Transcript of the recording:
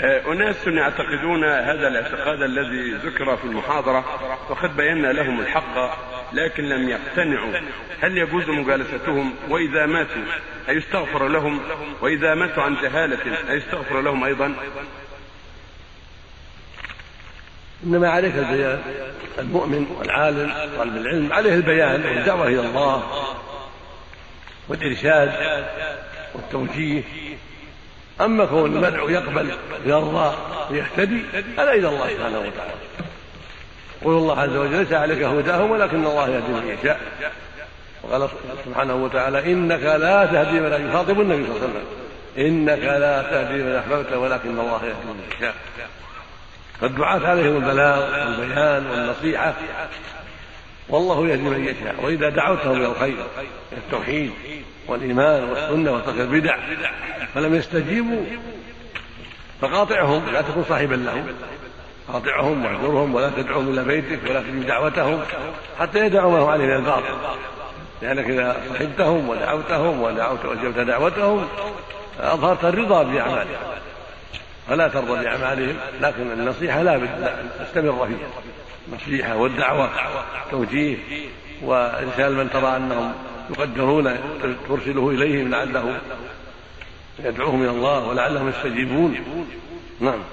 آه، أناس يعتقدون هذا الاعتقاد الذي ذكر في المحاضرة وقد بينا لهم الحق لكن لم يقتنعوا. هل يجوز مجالستهم؟ وإذا ماتوا أيستغفر لهم؟ وإذا ماتوا عن جهالة أيستغفر لهم أيضا؟ إنما عليك البيان. المؤمن والعالم طالب العلم عليه البيان والدعوة إلى الله والإرشاد والتوجيه. أما كون المدعو يقبل ويرضى ويهتدي هذا إلى الله سبحانه وتعالى. يقول الله عز وجل ليس عليك هداهم ولكن الله يهدي من يشاء. وقال سبحانه وتعالى إنك لا تهدي من يخاطب النبي صلى الله عليه وسلم. إنك لا تهدي من أحببت ولكن الله يهدي من يشاء. فالدعاة عليهم البلاغ والبيان والنصيحة. والله يهدي من يشاء. وإذا دعوتهم إلى الخير التوحيد والإيمان والسنة وترك البدع فلم يستجيبوا فقاطعهم لا تكن صاحبا لهم. قاطعهم واعذرهم ولا تدعوهم إلى بيتك ولا تجيب دعوتهم حتى يدعوا ما هو عليه من الباطل. لأنك إذا صحبتهم ودعوتهم ودعوت وأجبت دعوتهم أظهرت الرضا بأعمالهم. فلا ترضى بأعمالهم لكن النصيحة لا تستمر فيها. النصيحة والدعوة توجيه. وإرسال من ترى أنهم يقدرون ترسله إليهم لعله يدعوهم إلى الله ولعلهم يستجيبون. نعم.